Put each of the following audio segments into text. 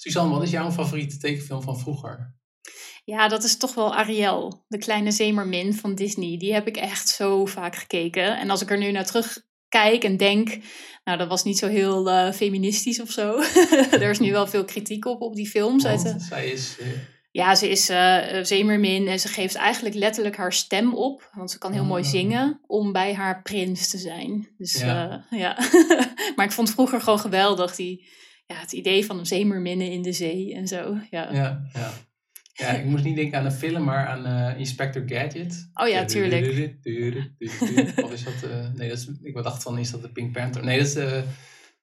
Suzanne, wat is jouw favoriete tekenfilm van vroeger? Ja, dat is toch wel Ariel, de kleine zeemermin van Disney. Die heb ik echt zo vaak gekeken. En als ik er nu naar terugkijk en denk, nou, dat was niet zo heel uh, feministisch of zo. er is nu wel veel kritiek op, op die films. Want uit zij is... Uh... Ja, ze is uh, zeemermin en ze geeft eigenlijk letterlijk haar stem op. Want ze kan heel mooi ah. zingen om bij haar prins te zijn. Dus ja. ja. maar ik vond vroeger gewoon geweldig die, ja, het idee van een zeemerminnen in de zee en zo. Ja, ja, ja. Ja, ik moest niet denken aan een film, maar aan uh, Inspector Gadget. Oh ja, tuurlijk. Of is dat... Uh, nee, dat is, ik dacht van, is dat de Pink Panther? Nee, dat is, uh, dat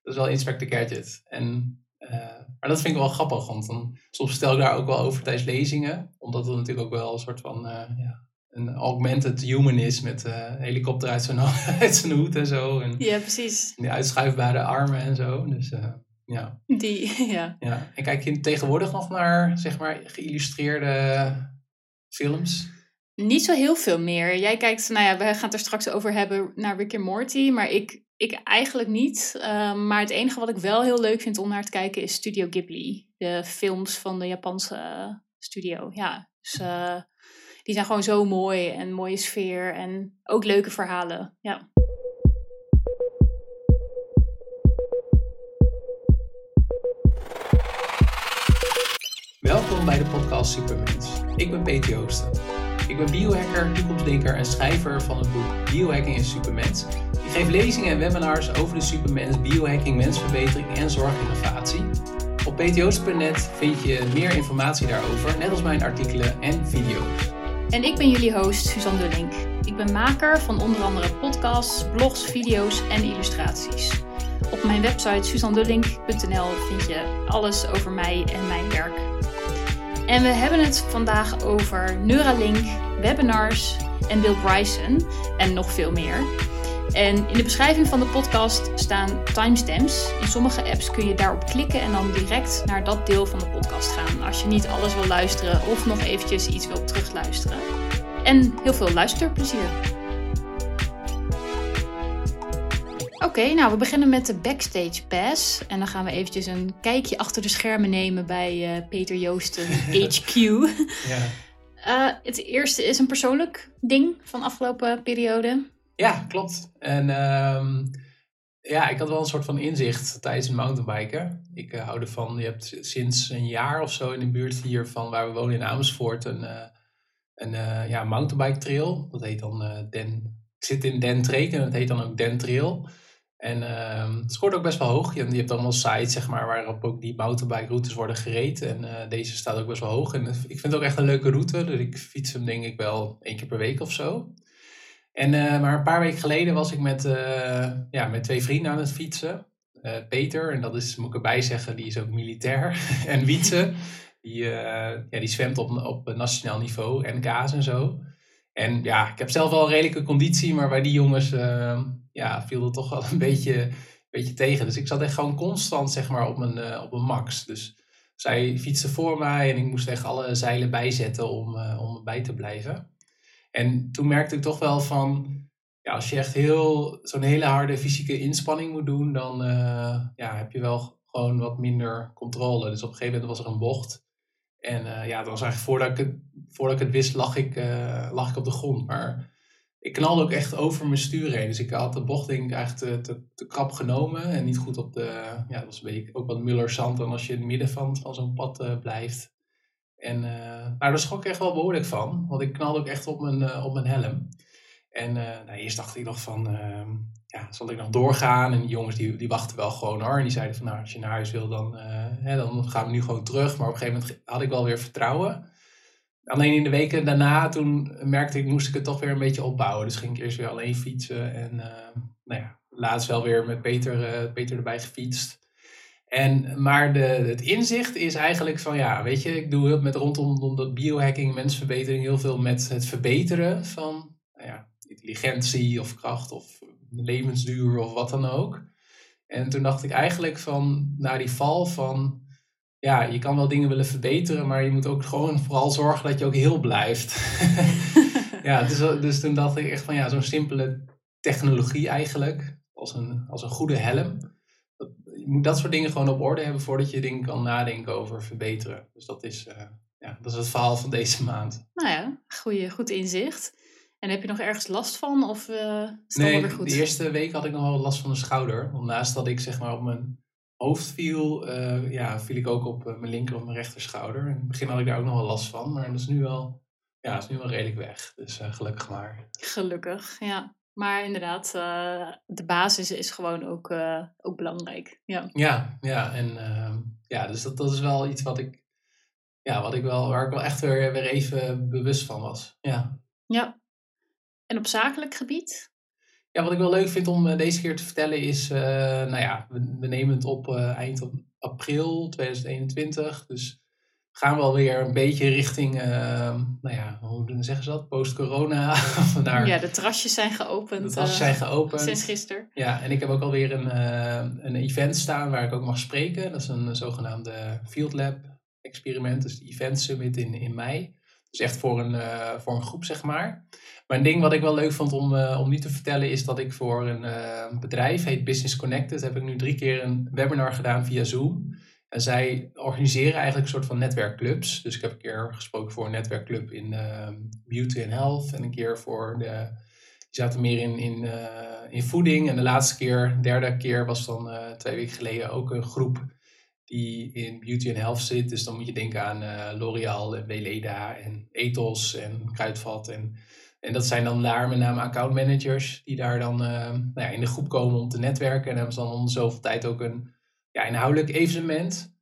is wel Inspector Gadget. En, maar dat vind ik wel grappig, want dan, soms stel ik daar ook wel over tijdens lezingen. Omdat het natuurlijk ook wel een soort van... ja, een augmented human is met een helikopter uit zijn, uit zijn hoed en zo. En ja, precies. Die uitschuifbare armen en zo. Dus... Ja. Die, ja. ja. En kijk je tegenwoordig nog naar, zeg maar, geïllustreerde films? Niet zo heel veel meer. Jij kijkt, nou ja, we gaan het er straks over hebben naar Rick and Morty, maar ik, ik eigenlijk niet. Ehm, maar het enige wat ik wel heel leuk vind om naar te kijken is Studio Ghibli. De films van de Japanse studio. Ja, dus uh, die zijn gewoon zo mooi en mooie sfeer en ook leuke verhalen. Ja. Bij de podcast Supermens. Ik ben Peter Joosten. Ik ben biohacker, toekomstdenker en schrijver van het boek Biohacking in Supermens. Ik geef lezingen en webinars over de supermens, biohacking, mensverbetering en zorginnovatie. Op ptjoosten.net vind je meer informatie daarover, net als mijn artikelen en video's. En ik ben jullie host Suzanne Dullink. Ik ben maker van onder andere podcasts, blogs, video's en illustraties. Op mijn website suzandullink.nl vind je alles over mij en mijn werk. En we hebben het vandaag over Neuralink, webinars en Bill Bryson en nog veel meer. En in de beschrijving van de podcast staan timestamps. In sommige apps kun je daarop klikken en dan direct naar dat deel van de podcast gaan. Als je niet alles wil luisteren of nog eventjes iets wil terugluisteren. En heel veel luisterplezier. Oké, nou we beginnen met de Backstage Pass. En dan gaan we eventjes een kijkje achter de schermen nemen bij uh, Peter Joosten HQ. ja. Uh, het eerste is een persoonlijk ding van de afgelopen periode. Ja, klopt. En um, ja, ik had wel een soort van inzicht tijdens het mountainbiken. Ik uh, hou ervan, je hebt sinds een jaar of zo in de buurt hier van waar we wonen in Amersfoort een, een ja, mountainbike trail. Dat heet dan Den... Ik zit in Den Treek en het heet dan ook Den Trail. En uh, het scoort ook best wel hoog. Je, hebt allemaal sites zeg maar, waarop ook die mountainbike routes worden gereden. En uh, deze staat ook best wel hoog. En ik vind het ook echt een leuke route. Dus ik fiets hem denk ik wel één keer per week of zo. En, uh, maar een paar weken geleden was ik met, ja, met twee vrienden aan het fietsen. Peter, en dat is, moet ik erbij zeggen, die is ook militair. en Wietse, die, ja, die zwemt op, op nationaal niveau, NK's en zo. En ja, ik heb zelf wel een redelijke conditie, maar bij die jongens ehm, ja, viel het toch wel een beetje, beetje tegen. Dus ik zat echt gewoon constant zeg maar, op, mijn, uh, op mijn max. Dus zij fietste voor mij en ik moest echt alle zeilen bijzetten om, uh, om bij te blijven. En toen merkte ik toch wel van, ja, als je echt heel, zo'n hele harde fysieke inspanning moet doen, dan uh, ja, heb je wel gewoon wat minder controle. Dus op een gegeven moment was er een bocht. En ja, dat was eigenlijk voordat ik het, voordat ik het wist, lag ik, lag ik op de grond. Maar ik knalde ook echt over mijn stuur heen. Dus ik had de bocht denk ik eigenlijk te, te, te, krap genomen. En niet goed op de... Ja, dat was een beetje ook wat muller zand dan als je in het midden van, van zo'n pad uh, blijft. En uh, daar schrok ik echt wel behoorlijk van. Want ik knalde ook echt op mijn, uh, op mijn helm. En nou, eerst dacht ik nog van... Ehm, ja, zal ik nog doorgaan? En die jongens die, die wachten wel gewoon hoor. En die zeiden van nou, als je naar huis wil, dan, hè, dan gaan we nu gewoon terug. Maar op een gegeven moment had ik wel weer vertrouwen. Alleen in de weken daarna, toen merkte ik, moest ik het toch weer een beetje opbouwen. Dus ging ik eerst weer alleen fietsen. En uh, nou ja, laatst wel weer met Peter, uh, Peter erbij gefietst. En, maar de, het inzicht is eigenlijk van, ja, weet je, ik doe met rondom dat biohacking, mensverbetering, heel veel met het verbeteren van nou ja, intelligentie of kracht of levensduur of wat dan ook. En toen dacht ik eigenlijk van, na die val van, ja, je kan wel dingen willen verbeteren, maar je moet ook gewoon vooral zorgen dat je ook heel blijft. ja, dus, dus toen dacht ik echt van ja, zo'n simpele technologie eigenlijk, als een, als een goede helm. je moet dat soort dingen gewoon op orde hebben voordat je dingen kan nadenken over verbeteren. Dus dat is, eh, ja, dat is het verhaal van deze maand. Nou ja, goeie, goed inzicht. En heb je nog ergens last van? Of uh, is nee, weer goed? de eerste week had ik nog wel last van de schouder. Want naast dat ik zeg maar op mijn hoofd viel, uh, ja, viel ik ook op mijn linker of mijn rechter schouder. In het begin had ik daar ook nog wel last van, maar dat is nu wel, ja, is nu wel redelijk weg. Dus gelukkig maar. Gelukkig, ja. Maar inderdaad, uh, de basis is gewoon ook, ook belangrijk. Ja, ja, ja en uh, ja, dus dat, dat is wel iets wat ik, ja, wat ik wel, waar ik wel echt weer, weer even bewust van was. Ja. ja. En op zakelijk gebied? Ja, wat ik wel leuk vind om deze keer te vertellen is, nou ja, we, we, nemen het op eind april 2021. Dus gaan we alweer een beetje richting, uh, nou ja, hoe zeggen ze dat? Post-corona. ja, de terrasjes zijn geopend. De terrasjes zijn geopend. Sinds gisteren. Ja, en ik heb ook alweer een, uh, een event staan waar ik ook mag spreken. Dat is een zogenaamde Field Lab experiment, dus de Event Summit in, in mei. Dus echt voor een, uh, voor een groep, zeg maar. Maar een ding wat ik wel leuk vond om, om nu te vertellen is dat ik voor een bedrijf, heet Business Connected, heb ik nu drie keer een webinar gedaan via Zoom. En zij organiseren eigenlijk een soort van netwerkclubs. Dus ik heb een keer gesproken voor een netwerkclub in beauty and health. En een keer voor de. Die zaten meer in, in, in voeding. En de laatste keer, de derde keer, was dan twee weken geleden ook een groep die in beauty and health zit. Dus dan moet je denken aan L'Oreal en Weleda en Ethos en Kruidvat. En, en dat zijn dan daar met name account managers die daar dan nou ja, in de groep komen om te netwerken. En hebben ze dan om zoveel tijd ook een ja, inhoudelijk evenement.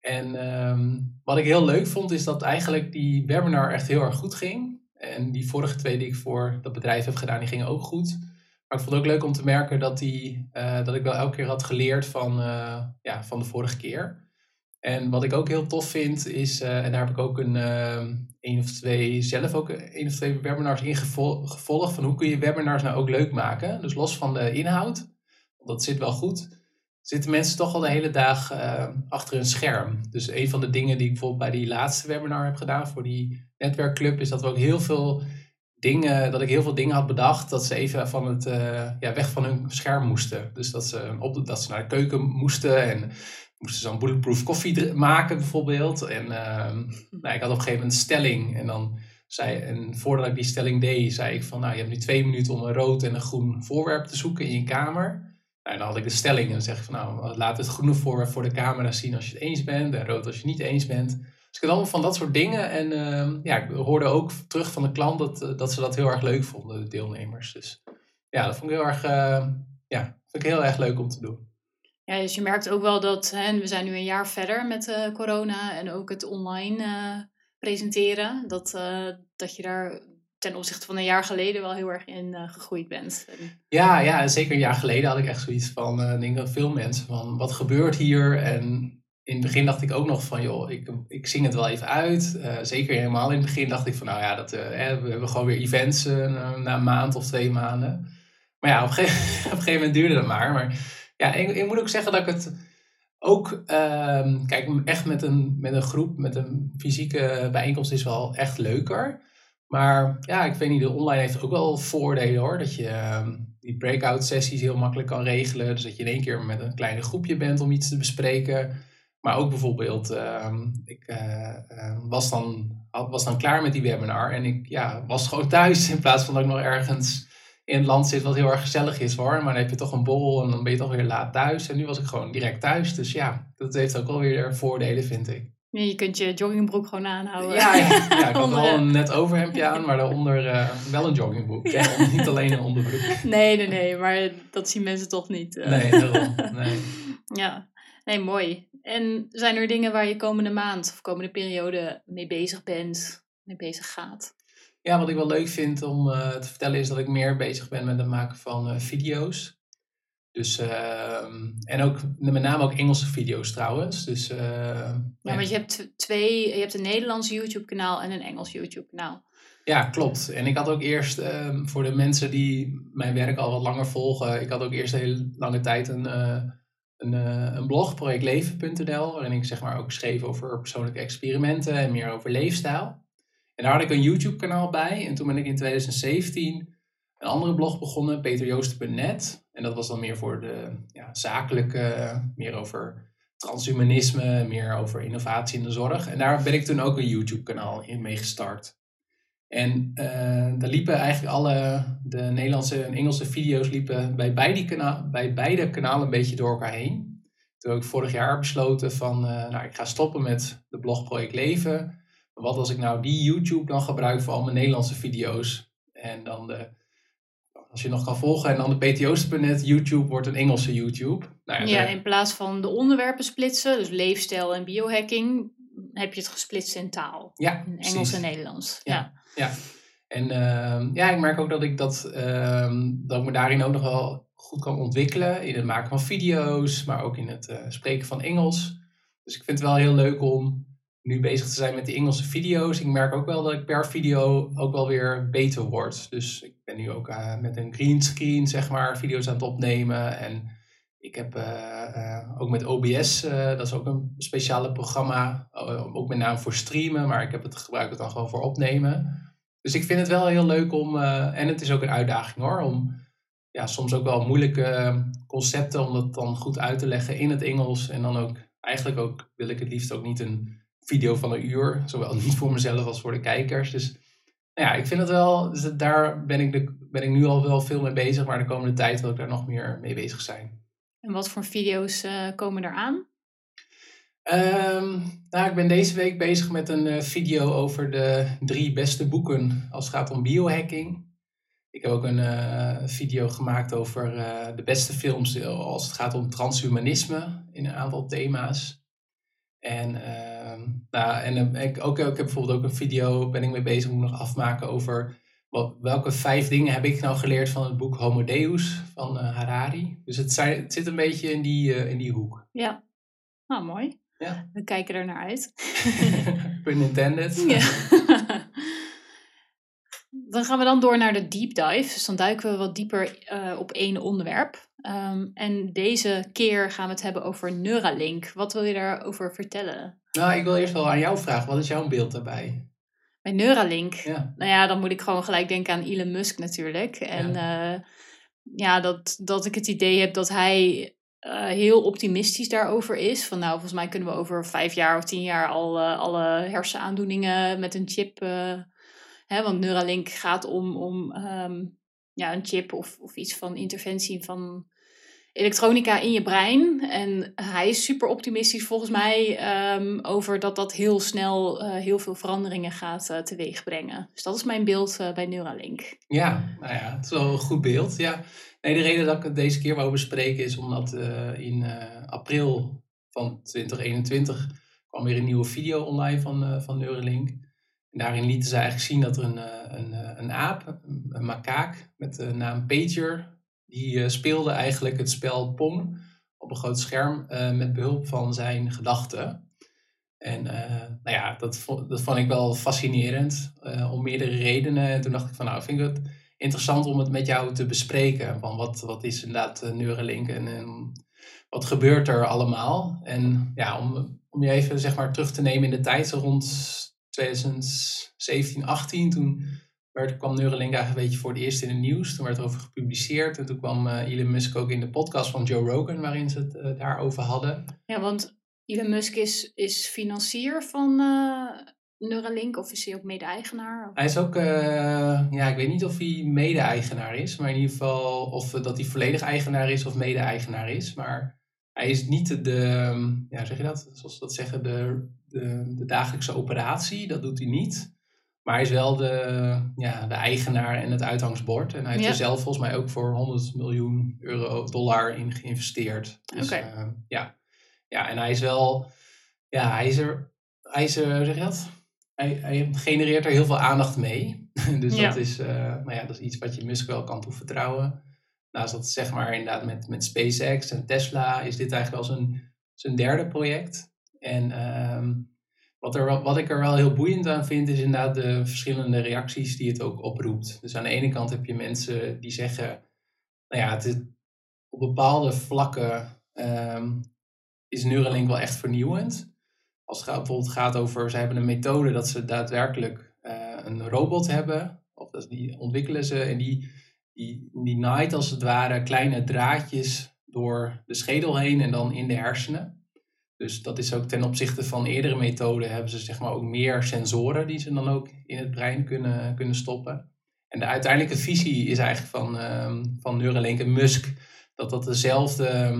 En ehm, wat ik heel leuk vond, is dat eigenlijk die webinar echt heel erg goed ging. En die vorige twee die ik voor dat bedrijf heb gedaan, die gingen ook goed. Maar ik vond het ook leuk om te merken dat, die, uh, dat ik wel elke keer had geleerd van, uh, ja, van de vorige keer. En wat ik ook heel tof vind, is, uh, en daar heb ik ook een, een of twee, zelf ook een of twee webinars in gevolgd, van hoe kun je webinars nou ook leuk maken. Dus los van de inhoud, want dat zit wel goed zitten mensen toch al de hele dag achter een scherm. Dus een van de dingen die ik bijvoorbeeld bij die laatste webinar heb gedaan voor die netwerkclub, is dat we ook heel veel dingen, dat ik heel veel dingen had bedacht, dat ze even van het, uh, ja, weg van hun scherm moesten. Dus dat ze, op, dat ze naar de keuken moesten en moesten ze een bulletproof koffie maken bijvoorbeeld. En uh, nou, ik had op een gegeven moment een stelling en dan zei, en voordat ik die stelling deed, zei ik van, nou, je hebt nu twee minuten om een rood en een groen voorwerp te zoeken in je kamer. En dan had ik de stelling en dan zeg ik van nou, laat het groene voor, voor de camera zien als je het eens bent en rood als je het niet eens bent. Dus ik had allemaal van dat soort dingen. En uh, ja, ik hoorde ook terug van de klant dat, eh, dat ze dat heel erg leuk vonden, de deelnemers. Dus ja, dat vond ik heel erg, uh, ja, vond ik heel erg leuk om te doen. Ja, dus je merkt ook wel dat, hè, we zijn nu een jaar verder met uh, corona en ook het online presenteren, dat, dat je daar ten opzichte van een jaar geleden wel heel erg in uh, gegroeid bent. Ja, ja, zeker een jaar geleden had ik echt zoiets van, uh, denk ik veel mensen, van wat gebeurt hier? En in het begin dacht ik ook nog van, joh, ik, ik zing het wel even uit. Uh, zeker helemaal in het begin dacht ik van, nou ja, dat, we hebben gewoon weer events na een maand of twee maanden. Maar ja, op een gegeven, op gegeven moment duurde dat maar. Maar ja, ik, ik moet ook zeggen dat ik het ook, ehm, kijk, echt met een, met een groep, met een fysieke bijeenkomst is wel echt leuker. Maar ja, ik weet niet, de online heeft ook wel voordelen hoor. Dat je uh, die breakout sessies heel makkelijk kan regelen. Dus dat je in één keer met een kleine groepje bent om iets te bespreken. Maar ook bijvoorbeeld, uh, ik uh, was, dan, was dan klaar met die webinar en ik ja, was gewoon thuis in plaats van dat ik nog ergens in het land zit wat heel erg gezellig is hoor. Maar dan heb je toch een borrel en dan ben je toch weer laat thuis. En nu was ik gewoon direct thuis. Dus ja, dat heeft ook wel weer voordelen vind ik. Ja, je kunt je joggingbroek gewoon aanhouden. Ja, ja, ja ik had wel een net overhemdje aan, maar daaronder uh, wel een joggingbroek. Ja. niet alleen een onderbroek. Nee, nee, nee, maar dat zien mensen toch niet. Uh. Nee, daarom. Nee. Ja, nee, mooi. En zijn er dingen waar je komende maand of komende periode mee bezig bent, mee bezig gaat? Ja, wat ik wel leuk vind om uh, te vertellen is dat ik meer bezig ben met het maken van video's. Dus, uh, en ook met name ook Engelse video's trouwens. Dus, uh, ja, want je hebt twee, je hebt een Nederlands YouTube kanaal en een Engels YouTube kanaal. Ja, klopt. En ik had ook eerst, uh, voor de mensen die mijn werk al wat langer volgen, ik had ook eerst een hele lange tijd een, een, een blog, projectleven.nl, waarin ik zeg maar ook schreef over persoonlijke experimenten en meer over leefstijl. En daar had ik een YouTube kanaal bij. En toen ben ik in 2017 een andere blog begonnen, peterjoosten.net. En dat was dan meer voor de ja, zakelijke, meer over transhumanisme, meer over innovatie in de zorg. En daar ben ik toen ook een YouTube-kanaal mee gestart. En daar liepen eigenlijk alle de Nederlandse en Engelse video's liepen bij beide, kana bij beide kanalen een beetje door elkaar heen. Toen heb ik vorig jaar besloten van, uh, nou ik ga stoppen met de blogproject Leven. Maar wat als ik nou die YouTube dan gebruik voor al mijn Nederlandse video's? En dan de, als je nog kan volgen, en dan de pto's.net YouTube wordt een Engelse YouTube. Nou ja, ja in plaats van de onderwerpen splitsen, dus leefstijl en biohacking, heb je het gesplitst in taal. Ja, in Engels en Nederlands. Ja, ja. En uh, ja, ik merk ook dat ik, dat, uh, dat ik me daarin ook nog wel goed kan ontwikkelen. In het maken van video's, maar ook in het uh, spreken van Engels. Dus ik vind het wel heel leuk om nu bezig te zijn met die Engelse video's. Ik merk ook wel dat ik per video ook wel weer beter word. Dus ik ben nu ook uh, met een green screen, zeg maar, video's aan het opnemen. En ik heb uh, ook met OBS, dat is ook een speciale programma, ook met name voor streamen, maar ik heb het gebruik het dan gewoon voor opnemen. Dus ik vind het wel heel leuk om, en het is ook een uitdaging hoor, om ja, soms ook wel moeilijke concepten, om dat dan goed uit te leggen in het Engels. En dan ook, eigenlijk ook, wil ik het liefst ook niet een video van een uur, zowel niet voor mezelf als voor de kijkers. Dus nou ja, ik vind het wel, dus daar ben ik, ben ik nu al wel veel mee bezig, maar de komende tijd wil ik daar nog meer mee bezig zijn. En wat voor video's uh, komen eraan? Um, nou, ik ben deze week bezig met een uh, video over de drie beste boeken als het gaat om biohacking. Ik heb ook een uh, video gemaakt over de beste films als het gaat om transhumanisme in een aantal thema's. En, uh, nou, en ik, ook, ik heb bijvoorbeeld ook een video, ben ik mee bezig, moet nog afmaken over wat, welke vijf dingen heb ik nou geleerd van het boek Homo Deus van uh, Harari. Dus het, zijn, het, zit een beetje in die, uh, in die hoek. Ja, nou mooi. Ja. We kijken er naar uit. Pun intended. Ja. dan gaan we dan door naar de deep dive. Dus dan duiken we wat dieper uh, op één onderwerp. Um, en deze keer gaan we het hebben over Neuralink. Wat wil je daarover vertellen? Nou, ik wil eerst wel aan jou vragen. Wat is jouw beeld daarbij? Bij Neuralink? Ja. Nou ja, dan moet ik gewoon gelijk denken aan Elon Musk natuurlijk. En ja, uh, ja dat, dat ik het idee heb dat hij uh, heel optimistisch daarover is. Van nou, volgens mij kunnen we over vijf jaar of tien jaar al uh, alle hersenaandoeningen met een chip. hè, want Neuralink gaat om, om um, ja, een chip of, of iets van interventie van elektronica in je brein. En hij is super optimistisch volgens mij um, over dat dat heel snel uh, heel veel veranderingen gaat uh, teweeg brengen. Dus dat is mijn beeld uh, bij Neuralink. Ja, nou ja, het is wel een goed beeld. Ja. Nee, de reden dat ik het deze keer wou bespreken is omdat in april van 2021 kwam weer een nieuwe video online van, van Neuralink. En daarin lieten ze eigenlijk zien dat er een, een, een aap, een makaak met de naam Pager, die uh, speelde eigenlijk het spel Pong op een groot scherm uh, met behulp van zijn gedachten. En uh, nou ja, dat, dat vond ik wel fascinerend om meerdere redenen. En toen dacht ik van nou, vind ik het interessant om het met jou te bespreken. Van wat, wat is inderdaad Neuralink en, en wat gebeurt er allemaal? En ja, om, om je even zeg maar terug te nemen in de tijd, rond 2017, 18, toen werd, kwam Neuralink eigenlijk een beetje voor het eerst in het nieuws. Toen werd er over gepubliceerd. En toen kwam uh, Elon Musk ook in de podcast van Joe Rogan, waarin ze het uh, daarover hadden. Ja, want Elon Musk is, is financier van uh, Neuralink of is hij ook mede-eigenaar? Hij is ook, ja, ik weet niet of hij mede-eigenaar is, maar in ieder geval of dat hij volledig eigenaar is of mede-eigenaar is. Maar hij is niet de, ja, zeg je dat, zoals ze dat zeggen, de, de, de dagelijkse operatie. Dat doet hij niet. Maar hij is wel de, ja, de eigenaar en het uithangsbord. En hij heeft er zelf volgens mij ook voor 100 miljoen euro, dollar in geïnvesteerd. Dus, okay. uh, ja. ja, en hij is wel, ja, hij is er, hij is er, zeg je dat? Hij, hij genereert er heel veel aandacht mee. dus ja. dat, is, uh, nou ja, dat is iets wat je Musk wel kan toevertrouwen. Naast dat zeg maar inderdaad met, met SpaceX en Tesla is dit eigenlijk wel zijn, zijn derde project. En uh, wat, er, wat ik er wel heel boeiend aan vind, is inderdaad de verschillende reacties die het ook oproept. Dus aan de ene kant heb je mensen die zeggen, nou ja, het is, op bepaalde vlakken um, is Neuralink wel echt vernieuwend. Als het bijvoorbeeld gaat over, ze hebben een methode dat ze daadwerkelijk uh, een robot hebben, of dat die ontwikkelen ze en die, die naait als het ware kleine draadjes door de schedel heen en dan in de hersenen. Dus dat is ook ten opzichte van eerdere methoden hebben ze zeg maar ook meer sensoren die ze dan ook in het brein kunnen, kunnen stoppen. En de uiteindelijke visie is eigenlijk van, um, van Neuralink en Musk dat dat dezelfde,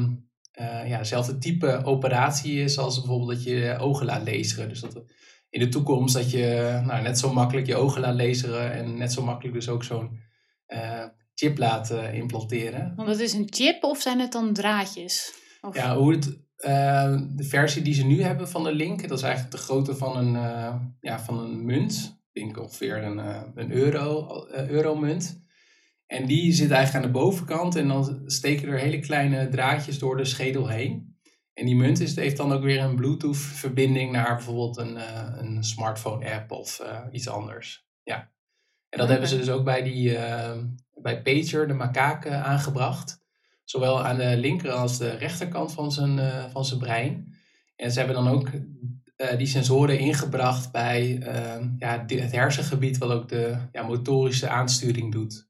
uh, ja, dezelfde type operatie is als bijvoorbeeld dat je ogen laat lezen. Dus dat in de toekomst dat je nou, net zo makkelijk je ogen laat lezen en net zo makkelijk dus ook zo'n uh, chip laat uh, implanteren. Want het is een chip of zijn het dan draadjes? Of... Ja, hoe het, uh, de versie die ze nu hebben van de link, dat is eigenlijk de grootte van een, ja, van een munt. Ik denk ongeveer een, een euro, euromunt. En die zit eigenlijk aan de bovenkant en dan steken er hele kleine draadjes door de schedel heen. En die munt is, heeft dan ook weer een Bluetooth-verbinding naar bijvoorbeeld een, een smartphone-app of iets anders. Ja. En dat okay. hebben ze dus ook bij, die, bij Pager, de makaak, aangebracht. Zowel aan de linker als de rechterkant van zijn, van zijn brein. En ze hebben dan ook die sensoren ingebracht bij ja, het hersengebied, wat ook de ja, motorische aansturing doet.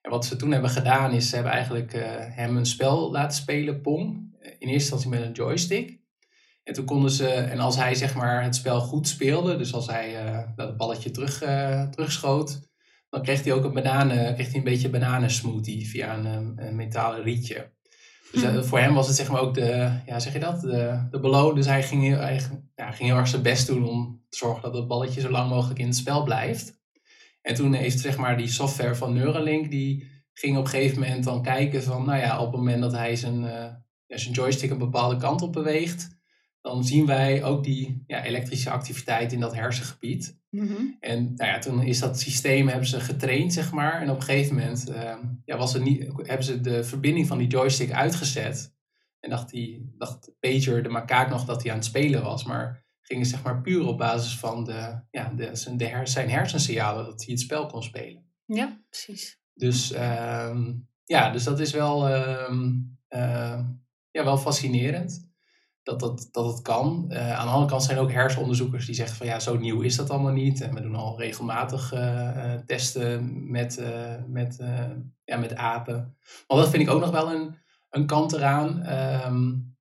En wat ze toen hebben gedaan is, ze hebben eigenlijk hem een spel laten spelen, Pong in eerste instantie met een joystick. En toen konden ze, en als hij zeg maar het spel goed speelde, dus als hij dat balletje terug, terugschoot, dan kreeg hij ook een bananen, kreeg hij een beetje bananensmoothie via een, een metalen rietje. Dus uh, voor hem was het zeg maar ook de, ja zeg je dat, de, de beloon. Dus hij ging, heel, hij, ja, ging heel erg zijn best doen om te zorgen dat het balletje zo lang mogelijk in het spel blijft. En toen heeft zeg maar die software van Neuralink, die ging op een gegeven moment dan kijken van, nou ja, op het moment dat hij zijn als een joystick een bepaalde kant op beweegt, dan zien wij ook die ja, elektrische activiteit in dat hersengebied. Mm-hmm. En nou ja, toen is dat systeem hebben ze getraind, zeg maar. En op een gegeven moment uh, ja, was het niet, hebben ze de verbinding van die joystick uitgezet. En dacht, die, dacht Pager, de makaak, nog dat hij aan het spelen was. Maar gingen zeg maar puur op basis van de, ja, de, de her, zijn hersensignalen dat hij het spel kon spelen. Ja, precies. Dus uh, ja, dus dat is wel... Uh, ja, wel fascinerend dat, dat, dat het kan. Uh, aan de andere kant zijn er ook hersenonderzoekers die zeggen van ja, zo nieuw is dat allemaal niet. En we doen al regelmatig uh, testen met, met, ja, met apen. Maar dat vind ik ook nog wel een, een kant eraan. Um,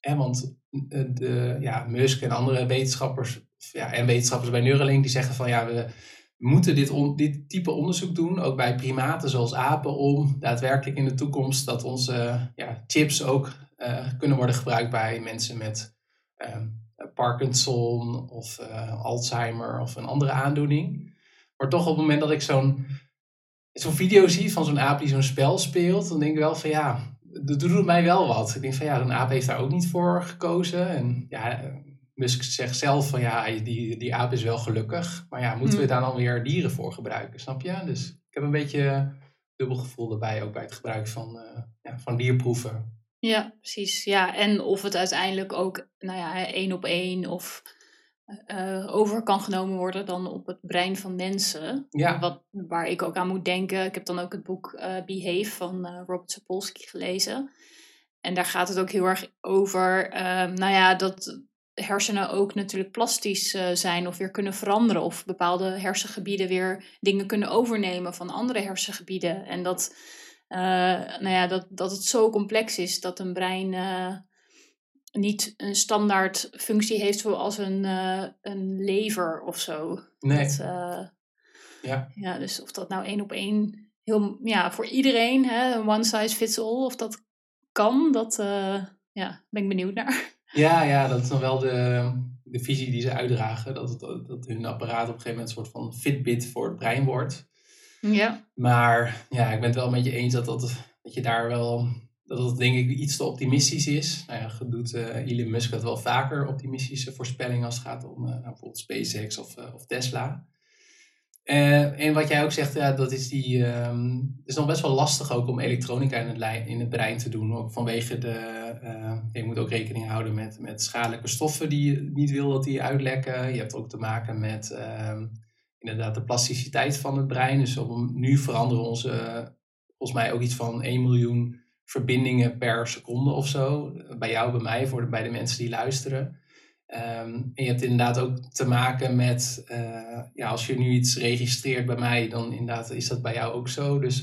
hè, want de, ja, Musk en andere wetenschappers ja, en wetenschappers bij Neuralink die zeggen van ja, we, moeten dit, on, dit type onderzoek doen, ook bij primaten zoals apen, om daadwerkelijk in de toekomst dat onze ja, chips ook kunnen worden gebruikt bij mensen met uh, Parkinson of uh, Alzheimer of een andere aandoening. Maar toch op het moment dat ik zo'n zo'n video zie van zo'n aap die zo'n spel speelt, dan denk ik wel van ja, dat doet mij wel wat. Ik denk van ja, zo'n aap heeft daar ook niet voor gekozen. En ja, Musk zegt zelf van ja, die, die aap is wel gelukkig. Maar ja, moeten we hmm. daar dan weer dieren voor gebruiken, snap je? Dus ik heb een beetje dubbel gevoel erbij, ook bij het gebruik van, uh, ja, van dierproeven. Ja, precies. Ja, en of het uiteindelijk ook, nou ja, één op één of uh, over kan genomen worden dan op het brein van mensen. Ja. Wat, waar ik ook aan moet denken. Ik heb dan ook het boek uh, Behave van Robert Sapolsky gelezen. En daar gaat het ook heel erg over, ehm, nou ja, dat hersenen ook natuurlijk plastisch zijn of weer kunnen veranderen. Of bepaalde hersengebieden weer dingen kunnen overnemen van andere hersengebieden. En dat, uh, nou ja, dat, dat het zo complex is dat een brein uh, niet een standaard functie heeft zoals een, een lever of zo. Nee. Dat, ja. ja, dus of dat nou één op één, heel, ja, voor iedereen, hè, one size fits all, of dat kan, dat ja, ben ik benieuwd naar. Ja, ja, dat is dan wel de, de visie die ze uitdragen. Dat, het, dat hun apparaat op een gegeven moment een soort van Fitbit voor het brein wordt. Ja. Maar ja, ik ben het wel met je eens dat, dat, dat je daar wel, dat het denk ik iets te optimistisch is. Nou ja, doet uh, Elon Musk dat wel vaker, optimistische voorspellingen als het gaat om uh, nou, bijvoorbeeld SpaceX of, uh, of Tesla. En wat jij ook zegt, ja, dat is die. Um, het is nog best wel lastig ook om elektronica in het, in het brein te doen. Ook vanwege de. Je moet ook rekening houden met, met schadelijke stoffen die je niet wil dat die uitlekken. Je hebt ook te maken met uh, inderdaad de plasticiteit van het brein. Dus op, nu veranderen onze. volgens mij ook iets van 1 miljoen verbindingen per seconde of zo. Bij jou, bij mij, voor bij de mensen die luisteren. Um, en je hebt inderdaad ook te maken met, uh, ja, als je nu iets registreert bij mij, dan inderdaad is dat bij jou ook zo. Dus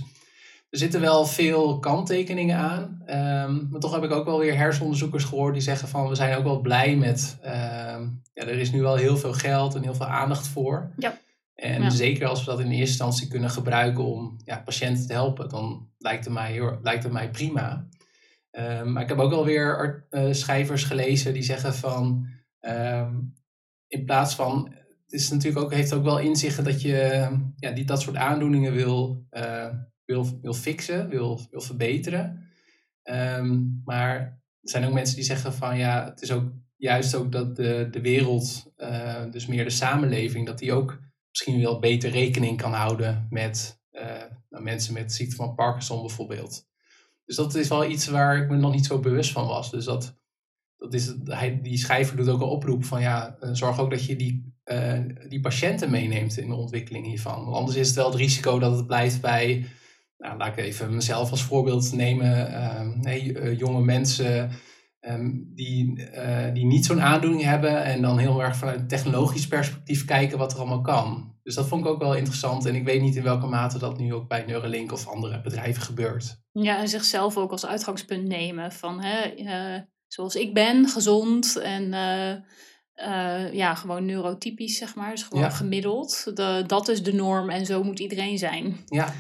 er zitten wel veel kanttekeningen aan. Ehm, maar toch heb ik ook wel weer hersenonderzoekers gehoord die zeggen van we zijn ook wel blij met. ehm, ja, er is nu wel heel veel geld en heel veel aandacht voor. Ja. En Ja. zeker als we dat in eerste instantie kunnen gebruiken om ja, patiënten te helpen, dan lijkt het mij, heel, lijkt het mij prima. Ehm, maar ik heb ook alweer art- eh, schrijvers gelezen die zeggen van ehm, in plaats van het is natuurlijk ook, heeft ook wel inzichten dat je ja, die, dat soort aandoeningen wil, eh, wil, wil fixen, wil, wil verbeteren. Ehm, maar er zijn ook mensen die zeggen van ja, het is ook juist ook dat de, de wereld, eh, dus meer de samenleving, dat die ook misschien wel beter rekening kan houden met eh, nou, mensen met ziekte van Parkinson bijvoorbeeld. Dus dat is wel iets waar ik me nog niet zo bewust van was. Dus dat, dat is, hij, die schrijver doet ook een oproep van ja, eh, zorg ook dat je die, eh, die patiënten meeneemt in de ontwikkeling hiervan. Want anders is het wel het risico dat het blijft bij, nou, laat ik even mezelf als voorbeeld nemen, ehm, nee, jonge mensen ehm, die, eh, die niet zo'n aandoening hebben en dan heel erg vanuit een technologisch perspectief kijken wat er allemaal kan. Dus dat vond ik ook wel interessant en ik weet niet in welke mate dat nu ook bij Neuralink of andere bedrijven gebeurt. Ja, en zichzelf ook als uitgangspunt nemen van, hè, eh, zoals ik ben, gezond en eh, ja, gewoon neurotypisch, zeg maar. Dus gewoon Ja. gemiddeld. De, dat is de norm en zo moet iedereen zijn. Ja,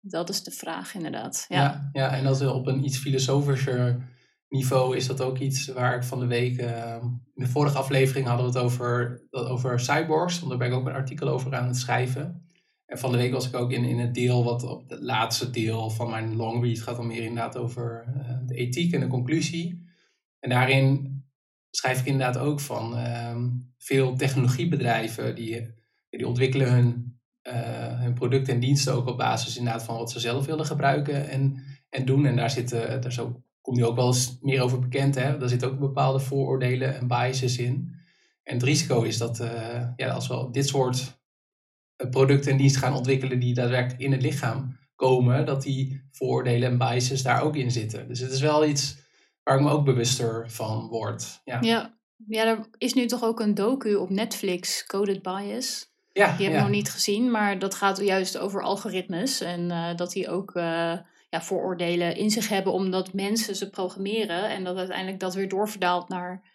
Dat is de vraag, inderdaad. Ja. Ja, ja, en dat op een iets filosofischer niveau is dat ook iets waar ik van de week... eh, in de vorige aflevering hadden we het over, over cyborgs. Want daar ben ik ook een artikel over aan het schrijven. En van de week was ik ook in, in het deel, wat op het laatste deel van mijn long read gaat dan meer inderdaad over eh, de ethiek en de conclusie. En daarin schrijf ik inderdaad ook van ehm, veel technologiebedrijven die, die ontwikkelen hun eh, hun producten en diensten ook op basis inderdaad van wat ze zelf willen gebruiken en, en doen. En daar, zitten, daar zo, komt nu ook wel eens meer over bekend. Hè? Daar zitten ook bepaalde vooroordelen en biases in. En het risico is dat eh, ja, als we dit soort eh, producten en diensten gaan ontwikkelen die daadwerkelijk in het lichaam komen, dat die vooroordelen en biases daar ook in zitten. Dus het is wel iets waar ik me ook bewuster van word. Ja, Ja. ja, er is nu toch ook een docu op Netflix, Coded Bias. ja, Die heb ik ja. nog niet gezien, maar dat gaat juist over algoritmes. En eh, dat die ook ja, vooroordelen in zich hebben omdat mensen ze programmeren. En dat uiteindelijk dat weer doorverdaalt naar,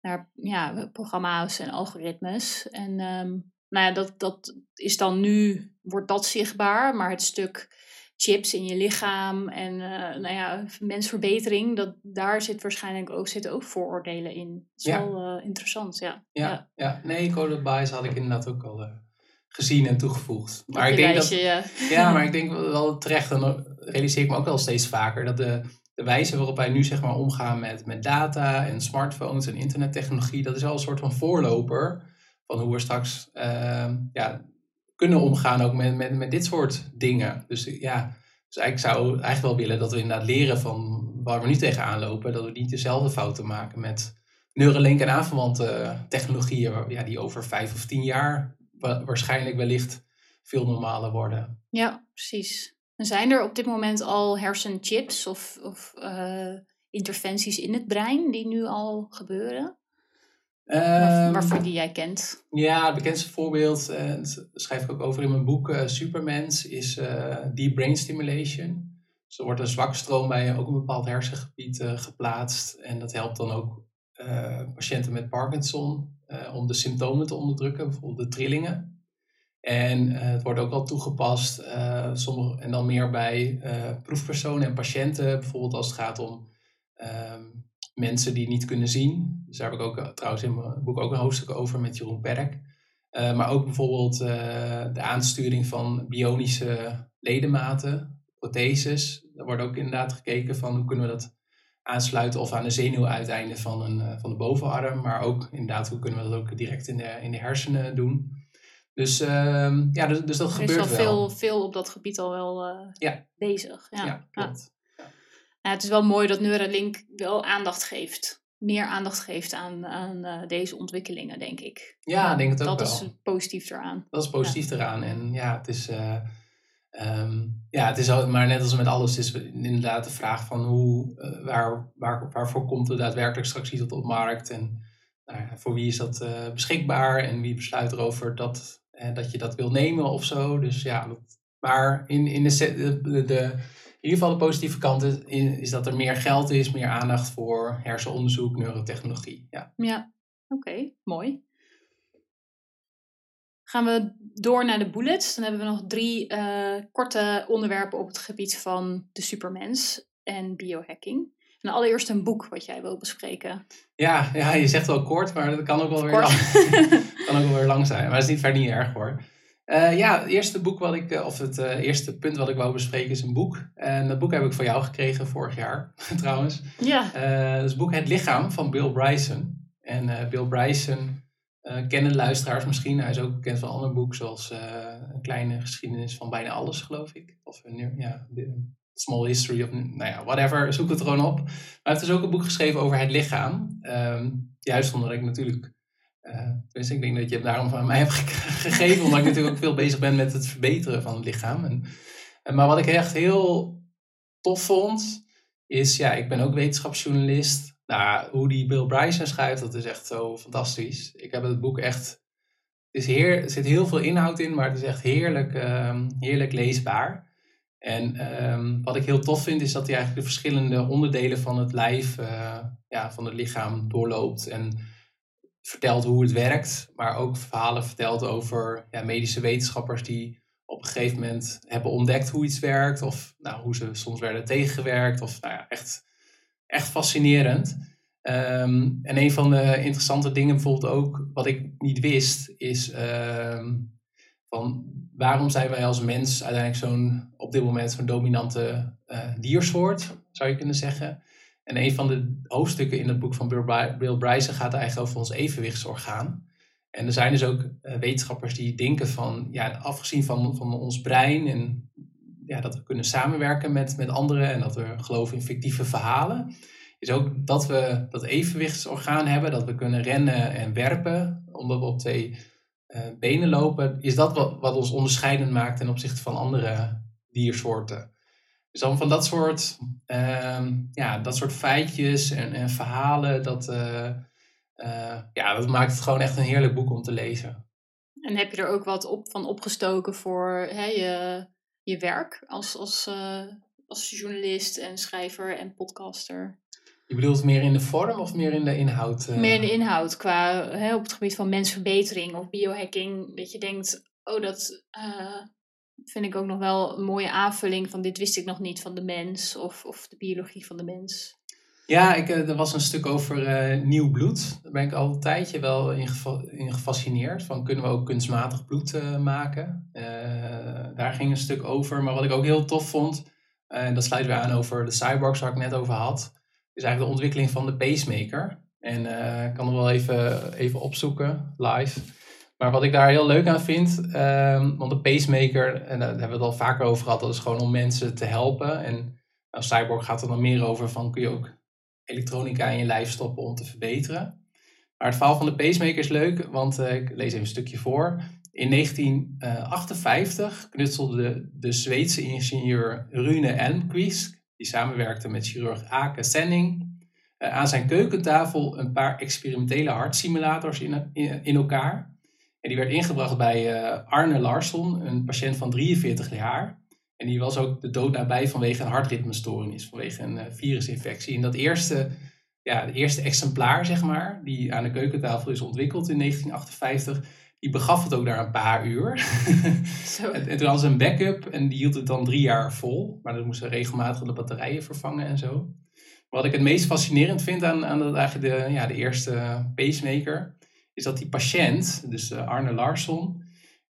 naar ja, programma's en algoritmes. En ehm, nou ja, dat, dat is dan nu, wordt dat zichtbaar. Maar het stuk chips in je lichaam en eh, nou ja, mensverbetering, dat, daar zit waarschijnlijk ook, zitten ook vooroordelen in. Dat is Ja. wel eh, interessant, ja. Ja, ja. nee, coded bias had ik inderdaad ook al eh, gezien en toegevoegd. Maar ik denk dat, ja. ja, maar ik denk wel terecht, en realiseer ik me ook wel steeds vaker, dat de, de wijze waarop wij nu zeg maar omgaan met, met data en smartphones en internettechnologie, dat is wel een soort van voorloper van hoe we straks eh, ja, kunnen omgaan ook met, met, met dit soort dingen. Dus ja, dus ik zou eigenlijk wel willen dat we inderdaad leren van waar we nu tegenaan lopen, dat we niet dezelfde fouten maken met Neuralink en aanverwante technologieën, ja, die over vijf of tien jaar wa- waarschijnlijk wellicht veel normaler worden. Ja, precies. En zijn er op dit moment al hersenchips of, of eh, interventies in het brein die nu al gebeuren? Waar, Ehm, waarvoor die jij kent? Ja, het bekendste voorbeeld, en dat schrijf ik ook over in mijn boek eh, Supermens, is eh, deep brain stimulation. Dus er wordt een zwakstroom bij ook een bepaald hersengebied eh, geplaatst. En dat helpt dan ook eh, patiënten met Parkinson eh, om de symptomen te onderdrukken, bijvoorbeeld de trillingen. En eh, het wordt ook al toegepast, eh, sommige, en dan meer bij proefpersonen en patiënten, bijvoorbeeld als het gaat om ehm, mensen die niet kunnen zien. Dus daar heb ik ook trouwens in mijn boek ook een hoofdstuk over met Jeroen Perk. Maar ook bijvoorbeeld de aansturing van bionische ledematen, protheses. Daar wordt ook inderdaad gekeken van hoe kunnen we dat aansluiten of aan de zenuwuiteinden van, een, eh, van de bovenarm. Maar ook inderdaad hoe kunnen we dat ook direct in de, in de hersenen doen. Dus, ehm, ja, dus, dus dat Er is gebeurt al wel. veel, veel op dat gebied al wel eh, Ja. bezig. Ja. Ja, klopt. Ja, het is wel mooi dat Neuralink wel aandacht geeft. Meer aandacht geeft aan, aan eh, deze ontwikkelingen, denk ik. Ja, ik denk het ook dat wel. is positief eraan. Dat is positief eraan. En ja, het is, eh, ehm, ja, het is al, maar net als met alles, is inderdaad de vraag van hoe, eh, waar, waar, waarvoor komt er daadwerkelijk straks iets op de markt en nou voor wie is dat eh, beschikbaar en wie besluit erover dat, eh, dat je dat wil nemen of zo. Dus ja, Maar in, in, de, de, in ieder geval de positieve kant is, is, dat er meer geld is, meer aandacht voor hersenonderzoek, neurotechnologie. Ja, ja. oké, mooi. Gaan we door naar de bullets. Dan hebben we nog drie uh, korte onderwerpen op het gebied van de supermens en biohacking. En allereerst een boek wat jij wil bespreken. Ja, ja je zegt wel kort, maar dat kan ook wel, weer lang, kan ook wel weer lang zijn. Maar dat is niet, verder niet erg hoor. Uh, ja, het eerste boek wat ik, eh, of het uh, eerste punt wat ik wou bespreken is een boek. En dat boek heb ik van jou gekregen vorig jaar, trouwens. Ja. dat is het boek Het Lichaam van Bill Bryson. En Bill Bryson kennen luisteraars misschien. Hij is ook bekend van andere boeken, zoals Een kleine geschiedenis van bijna alles, geloof ik. Of ja, de, Small History of nou ja, whatever, zoek het er gewoon op. Maar hij heeft dus ook een boek geschreven over het lichaam. Um, juist omdat ik natuurlijk, uh, dus ik denk dat je het daarom van mij hebt gegeven, omdat ik natuurlijk ook veel bezig ben met het verbeteren van het lichaam. En, maar wat ik echt heel tof vond, is, ja, ik ben ook wetenschapsjournalist. Nou, hoe die Bill Bryson schrijft, dat is echt zo fantastisch. Ik heb het boek echt, is heer, er zit heel veel inhoud in, maar het is echt heerlijk, um, heerlijk leesbaar. En ehm, wat ik heel tof vind, is dat hij eigenlijk de verschillende onderdelen van het lijf, uh, ja, van het lichaam doorloopt. En vertelt hoe het werkt, maar ook verhalen vertelt over ja, medische wetenschappers die op een gegeven moment hebben ontdekt hoe iets werkt. Of nou, hoe ze soms werden tegengewerkt. Of nou ja, echt, echt fascinerend. Ehm, en een van de interessante dingen bijvoorbeeld ook, wat ik niet wist, is ehm, van waarom zijn wij als mens uiteindelijk zo'n, op dit moment zo'n dominante uh, diersoort, zou je kunnen zeggen. En een van de hoofdstukken in het boek van Bill, Bryson gaat eigenlijk over ons evenwichtsorgaan. En er zijn dus ook uh, wetenschappers die denken van, ja, afgezien van, van ons brein en ja, dat we kunnen samenwerken met, met anderen en dat we geloven in fictieve verhalen, is ook dat we dat evenwichtsorgaan hebben, dat we kunnen rennen en werpen, omdat we op twee uh, benen lopen, is dat wat, wat ons onderscheidend maakt ten opzichte van andere diersoorten. Dus dan van dat soort, uh, ja, dat soort feitjes en, en verhalen, dat, uh, ja, dat maakt het gewoon echt een heerlijk boek om te lezen. En heb je er ook wat op, van opgestoken voor hè, je, je werk als, als, als journalist en schrijver en podcaster? Je bedoelt meer in de vorm of meer in de inhoud? Uh... Meer in de inhoud, qua hè, op het gebied van mensverbetering of biohacking. Dat je denkt, oh, dat uh, vind ik ook nog wel een mooie aanvulling van dit wist ik nog niet van de mens of, of de biologie van de mens. Ja, ik, eh, er was een stuk over nieuw bloed. Daar ben ik al een tijdje wel in, in gefascineerd. Van kunnen we ook kunstmatig bloed maken? Daar ging een stuk over. Maar wat ik ook heel tof vond, en dat sluit weer aan over de cyborgs waar ik net over had is eigenlijk de ontwikkeling van de pacemaker. En uh, ik kan hem wel even, even opzoeken, live. Maar wat ik daar heel leuk aan vind, um, want de pacemaker, en daar hebben we het al vaker over gehad, dat is gewoon om mensen te helpen. En nou, Cyborg gaat er dan meer over van, kun je ook elektronica in je lijf stoppen om te verbeteren. Maar het verhaal van de pacemaker is leuk, want uh, ik lees even een stukje voor. In 1958 knutselde de Zweedse ingenieur Rune Elmqvist die samenwerkte met chirurg Ake Senning, uh, aan zijn keukentafel een paar experimentele hartsimulators in, in, elkaar. En die werd ingebracht bij Arne Larsson, een patiënt van 43 jaar. En die was ook de dood nabij vanwege een hartritmestoornis, vanwege een virusinfectie. En dat eerste, ja, het eerste exemplaar, zeg maar, die aan de keukentafel is ontwikkeld in 1958, die begaf het ook daar een paar uur. Zo. en, en, toen hadden ze een backup en die hield het dan drie jaar vol. Maar dan moesten regelmatig de batterijen vervangen en zo. Wat ik het meest fascinerend vind aan, aan de, eigenlijk de, ja, de eerste pacemaker, is dat die patiënt, dus eh, Arne Larsson,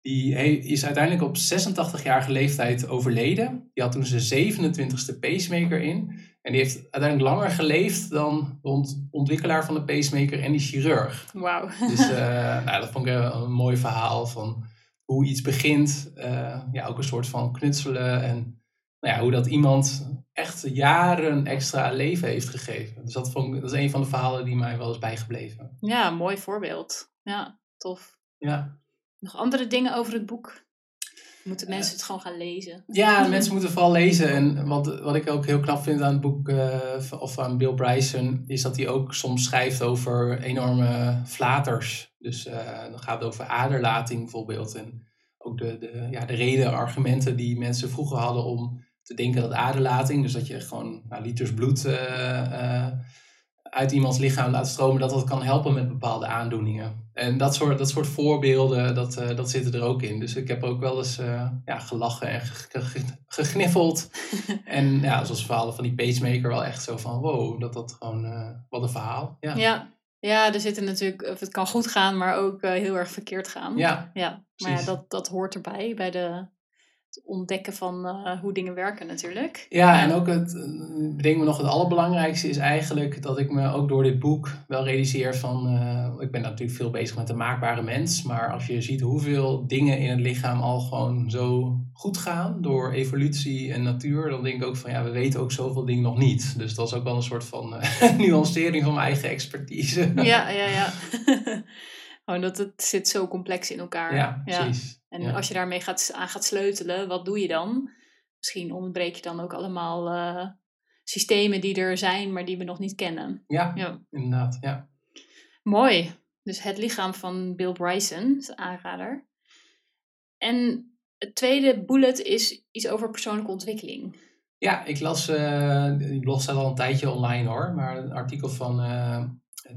die is uiteindelijk op 86-jarige leeftijd overleden. Die had toen zijn 27e pacemaker in. En die heeft uiteindelijk langer geleefd dan de ontwikkelaar van de pacemaker en die chirurg. Wauw. Dus uh, nou, dat vond ik een, mooi verhaal van hoe iets begint. Uh, ja, ook een soort van knutselen. En nou ja, hoe dat iemand echt jaren extra leven heeft gegeven. Dus dat, vond ik, dat is een van de verhalen die mij wel is bijgebleven. Ja, mooi voorbeeld. Ja, tof. Ja. Nog andere dingen over het boek? Moeten mensen het gewoon gaan lezen? Ja, mensen moeten vooral lezen. En wat, wat ik ook heel knap vind aan het boek uh, of aan Bill Bryson, is dat hij ook soms schrijft over enorme flaters. Dus uh, dan gaat het over aderlating bijvoorbeeld. En ook de, de, ja, de reden, argumenten die mensen vroeger hadden om te denken dat aderlating, dus dat je gewoon nou, liters bloed uh, uit iemands lichaam laat stromen, dat dat kan helpen met bepaalde aandoeningen. En dat soort, dat soort voorbeelden, dat, uh, dat zitten er ook in. Dus ik heb ook wel eens uh, ja, gelachen en gegniffeld. en ja, zoals verhalen van die pacemaker wel echt zo van, wow, dat dat gewoon, uh, wat een verhaal. Ja. ja. Ja, er zitten natuurlijk, of het kan goed gaan, maar ook heel erg verkeerd gaan. Ja, ja. Maar ja, dat, dat hoort erbij, bij de, het ontdekken van uh, hoe dingen werken natuurlijk. Ja, en ook het, denk me nog het allerbelangrijkste is eigenlijk dat ik me ook door dit boek wel realiseer van, uh, ik ben natuurlijk veel bezig met de maakbare mens, maar als je ziet hoeveel dingen in het lichaam al gewoon zo goed gaan door evolutie en natuur, dan denk ik ook van ja, we weten ook zoveel dingen nog niet. Dus dat is ook wel een soort van uh, nuancering van mijn eigen expertise. ja, ja, ja. Gewoon dat het zit zo complex in elkaar. Ja, precies. En als je daarmee gaat, aan gaat sleutelen, wat doe je dan? Misschien ontbreek je dan ook allemaal uh, systemen die er zijn, maar die we nog niet kennen. Ja, ja. inderdaad. Ja. Mooi. Dus het lichaam van Bill Bryson, aanrader. En het tweede bullet is iets over persoonlijke ontwikkeling. Ja, ik las, uh, die blog staat al een tijdje online hoor, maar een artikel van uh,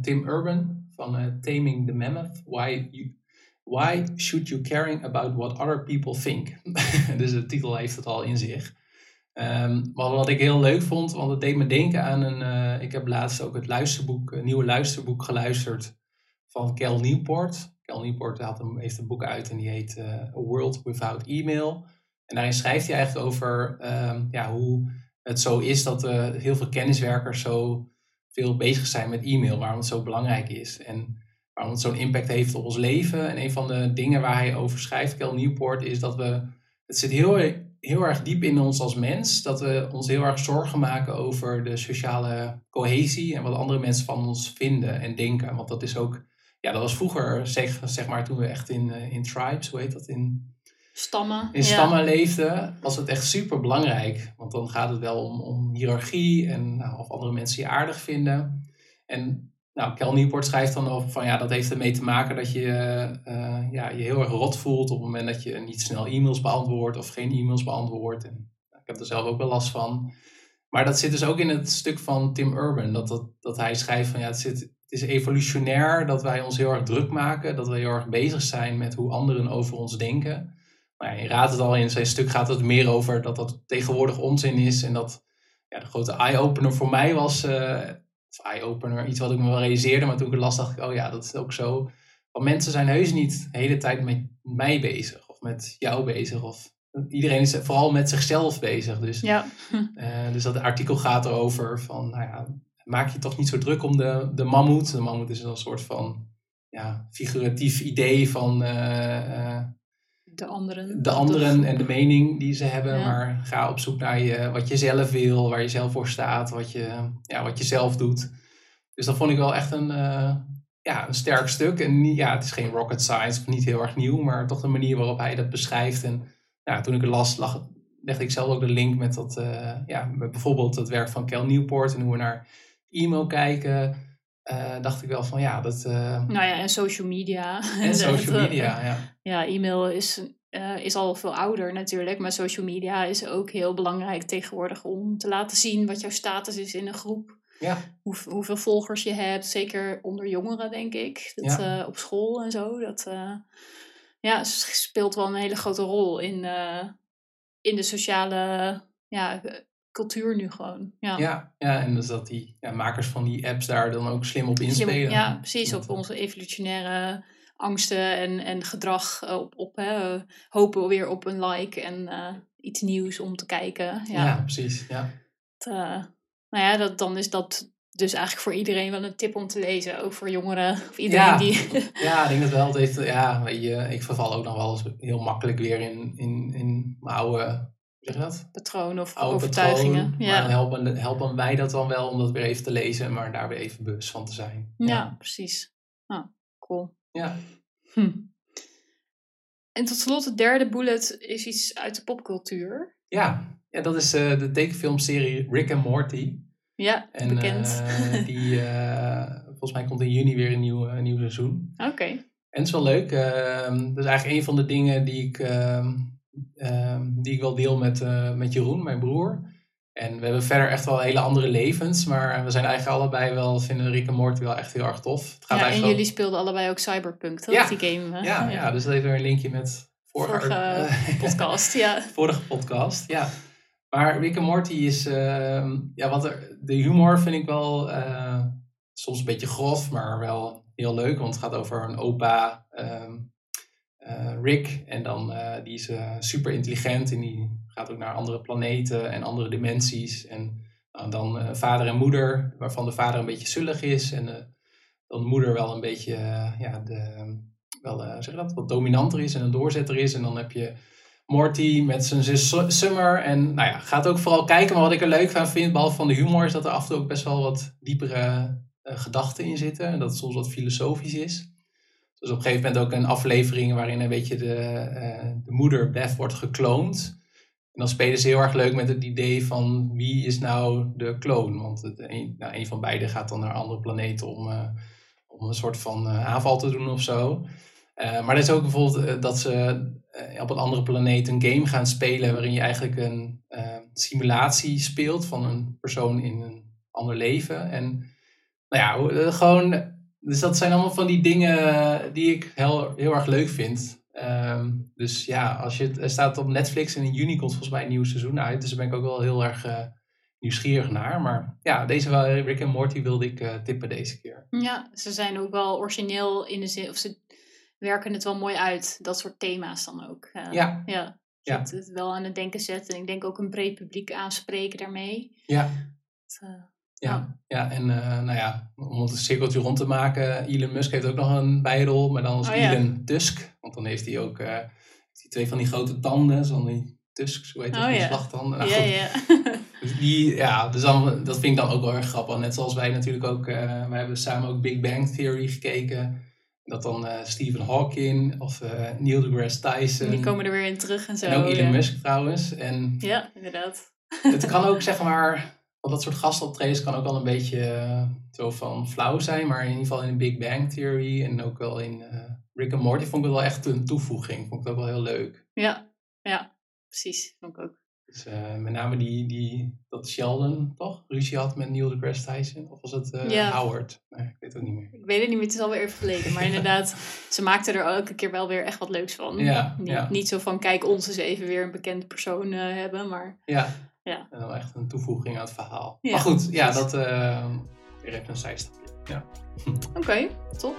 Tim Urban van Taming the Mammoth. Why you, Why should you caring about what other people think? dus de titel heeft het al in zich. Um, maar wat ik heel leuk vond, want het deed me denken aan een. Uh, ik heb laatst ook het luisterboek, een nieuwe luisterboek geluisterd van Cal Newport. Cal Newport had heeft een boek uit en die heet uh, A World Without Email. En daarin schrijft hij eigenlijk over um, ja, hoe het zo is dat uh, heel veel kenniswerkers zo veel bezig zijn met e-mail, waarom het zo belangrijk is. En waarom het zo'n impact heeft op ons leven. En een van de dingen waar hij over schrijft, Kel Newport, is dat we. Het zit heel, heel erg diep in ons als mens. Dat we ons heel erg zorgen maken over de sociale cohesie. En wat andere mensen van ons vinden en denken. Want dat is ook. Ja, dat was vroeger, zeg, zeg maar, toen we echt in, in tribes, hoe heet dat? In stammen. In stammen ja. leefden, was het echt super belangrijk. Want dan gaat het wel om, om hiërarchie en nou, of andere mensen je aardig vinden. En nou, Kel Newport schrijft dan over van ja, dat heeft ermee te maken dat je uh, ja, je heel erg rot voelt op het moment dat je niet snel e-mails beantwoordt of geen e-mails beantwoordt. En ik heb er zelf ook wel last van. Maar dat zit dus ook in het stuk van Tim Urban, dat, dat, dat hij schrijft van ja, het, zit, het is evolutionair dat wij ons heel erg druk maken, dat we heel erg bezig zijn met hoe anderen over ons denken. Maar ja, je raadt het al, in zijn stuk gaat het meer over dat dat tegenwoordig onzin is en dat ja, de grote eye-opener voor mij was... Uh, eye-opener, iets wat ik me wel realiseerde, maar toen ik het las dacht ik, oh ja, dat is ook zo. Want mensen zijn heus niet de hele tijd met mij bezig of met jou bezig of iedereen is vooral met zichzelf bezig. Dus, ja. uh, dus dat artikel gaat erover van, nou ja, maak je toch niet zo druk om de, de mammoet. De mammoet is een soort van ja, figuratief idee van uh, uh, de anderen. De anderen en de mening die ze hebben. Ja. Maar ga op zoek naar je, wat je zelf wil, waar je zelf voor staat, wat je, ja, wat je zelf doet. Dus dat vond ik wel echt een, uh, ja, een sterk stuk. En ja, het is geen rocket science of niet heel erg nieuw, maar toch de manier waarop hij dat beschrijft. En ja, toen ik het las, lag, legde ik zelf ook de link met dat, uh, ja, met bijvoorbeeld het werk van Cal Newport en hoe we naar e-mail kijken. Uh, dacht ik wel van ja, dat. Uh, nou ja, en social media. En social media, ja. Ja, e-mail is, uh, is al veel ouder natuurlijk, maar social media is ook heel belangrijk tegenwoordig om te laten zien wat jouw status is in een groep. Ja. Hoe, hoeveel volgers je hebt, zeker onder jongeren, denk ik. Dat, Ja. op school en zo. Dat ja, speelt wel een hele grote rol in, in de sociale ja, cultuur nu gewoon. Ja, Ja, ja en dus dat die ja, makers van die apps daar dan ook slim op inspelen. ja precies. Dat- Op onze evolutionaire angsten en, en gedrag eh, op, op hè, hopen weer op een like en eh, iets nieuws om te kijken. Ja, Ja, precies. Ja. eh, nou ja, dat, dan is dat dus eigenlijk voor iedereen wel een tip om te lezen. Ook voor jongeren of iedereen Ja. die... ja, ik denk dat wel. Het heeft, ja, weet je, ik verval ook nog wel eens heel makkelijk weer in, in, in mijn oude, zeg dat? patronen of Oude overtuigingen. patroon. ja. Maar dan helpen, helpen wij dat dan wel om dat weer even te lezen, maar daar weer even bewust van te zijn. ja, precies. Nou, cool. Ja. Hm. En tot slot, het derde bullet is iets uit de popcultuur. Ja, ja dat is eh, de tekenfilmserie Rick and Morty. Ja, En bekend. eh, die, eh, volgens mij komt in juni weer een nieuw, een nieuw seizoen. Oké. En het is wel leuk. ehm, dat is eigenlijk een van de dingen die ik, ehm, die ik wel deel met, eh, met Jeroen, mijn broer. En we hebben verder echt wel hele andere levens. Maar we zijn eigenlijk allebei wel, vinden Rick en Morty wel echt heel erg tof. Het gaat Ja, en wel- jullie speelden allebei ook Cyberpunk, toch? Ja. Die game. eh, ja, ja, dus dat heeft weer een linkje met vorige, Vorige podcast, ja. vorige podcast. Ja. Maar Rick en Morty is, ehm, ja, wat er, de humor vind ik wel eh, soms een beetje grof, maar wel heel leuk. Want het gaat over een opa, ehm, eh, Rick. En dan, eh, die is eh, super intelligent en die gaat ook naar andere planeten en andere dimensies. En dan eh, vader en moeder, waarvan de vader een beetje zullig is. En eh, dan de moeder wel een beetje, eh, ja, de, wel, eh, zeg dat, wat dominanter is en een doorzetter is. En dan heb je Morty met zijn zus Su- Summer. En nou ja, gaat ook vooral kijken. Maar wat ik er leuk van vind, behalve van de humor, is dat er af en toe ook best wel wat diepere eh, gedachten in zitten. En dat het soms wat filosofisch is. Dus op een gegeven moment ook een aflevering waarin een beetje de, eh, de moeder Beth wordt gekloond. En dan spelen ze heel erg leuk met het idee van wie is nou de kloon. Want het, een, nou, een van beiden gaat dan naar andere planeten om, eh, om een soort van eh, aanval te doen of zo. Maar er is ook bijvoorbeeld dat ze op een andere planeet een game gaan spelen waarin je eigenlijk een simulatie speelt van een persoon in een ander leven. En nou ja, gewoon, dus dat zijn allemaal van die dingen die ik heel, heel erg leuk vind. Ehm, dus ja, als je, het er staat op Netflix en in juni komt volgens mij een nieuw seizoen uit. Dus daar ben ik ook wel heel erg eh, nieuwsgierig naar. Maar ja, deze wel, Rick en Morty wilde ik eh, tippen deze keer. Ja, ze zijn ook wel origineel in de zin, of ze werken het wel mooi uit, dat soort thema's dan ook. Eh, Ja. ja. Ja. Het, het wel aan het denken zetten. En ik denk ook een breed publiek aanspreken daarmee. Ja, Ja, ja en eh, nou ja, om het een cirkeltje rond te maken, Elon Musk heeft ook nog een bijrol, maar dan als Oh ja. Elon Tusk. Want dan heeft hij ook heeft hij twee van die grote tanden, zo'n die Tusks, hoe heet dat, Oh die ja. slagtanden. Nou, ja, ja. dus die, ja, dus dan, dat vind ik dan ook wel erg grappig. Net zoals wij natuurlijk ook, eh wij hebben samen ook Big Bang Theory gekeken. Dat dan Stephen Hawking of Neil deGrasse Tyson. Die komen er weer in terug en zo. en ook Elon. Musk trouwens. En Ja, inderdaad. het kan ook, zeg maar, want dat soort gastoptredens kan ook wel een beetje eh, zo van flauw zijn. Maar in ieder geval in de Big Bang Theory en ook wel in eh, Rick and Morty vond ik het wel echt een toevoeging. Vond ik dat wel heel leuk. Ja, ja, precies. Vond ik ook. Dus eh, met name die, die, dat Sheldon, toch? Ruzie had met Neil deGrasse Tyson. Of was het eh, Ja. Howard? Nee, ik weet het ook niet meer. Ik weet het niet meer, het is alweer even geleden. Maar inderdaad, ze maakten er elke keer wel weer echt wat leuks van. Ja, niet, ja. niet zo van, kijk, ons eens even weer een bekende persoon hebben. Maar Ja, Ja. En wel echt een toevoeging aan het verhaal. Ja, maar goed, ja, dat eh weer even een zijstapje. Ja. oké, top.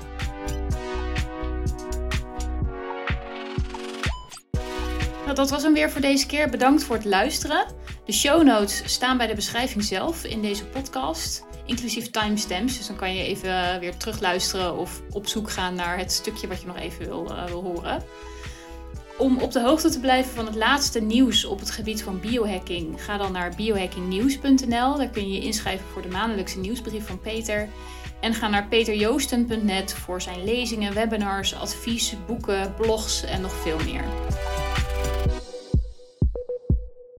Nou, dat was hem weer voor deze keer. Bedankt voor het luisteren. De show notes staan bij de beschrijving zelf in deze podcast. Inclusief timestamps. Dus dan kan je even eh, weer terugluisteren of op zoek gaan naar het stukje wat je nog even wil, eh, wil horen. Om op de hoogte te blijven van het laatste nieuws op het gebied van biohacking, ga dan naar biohackingnieuws.nl. Daar kun je je inschrijven voor de maandelijkse nieuwsbrief van Peter. En ga naar peterjoosten.net voor zijn lezingen, webinars, advies, boeken, blogs en nog veel meer.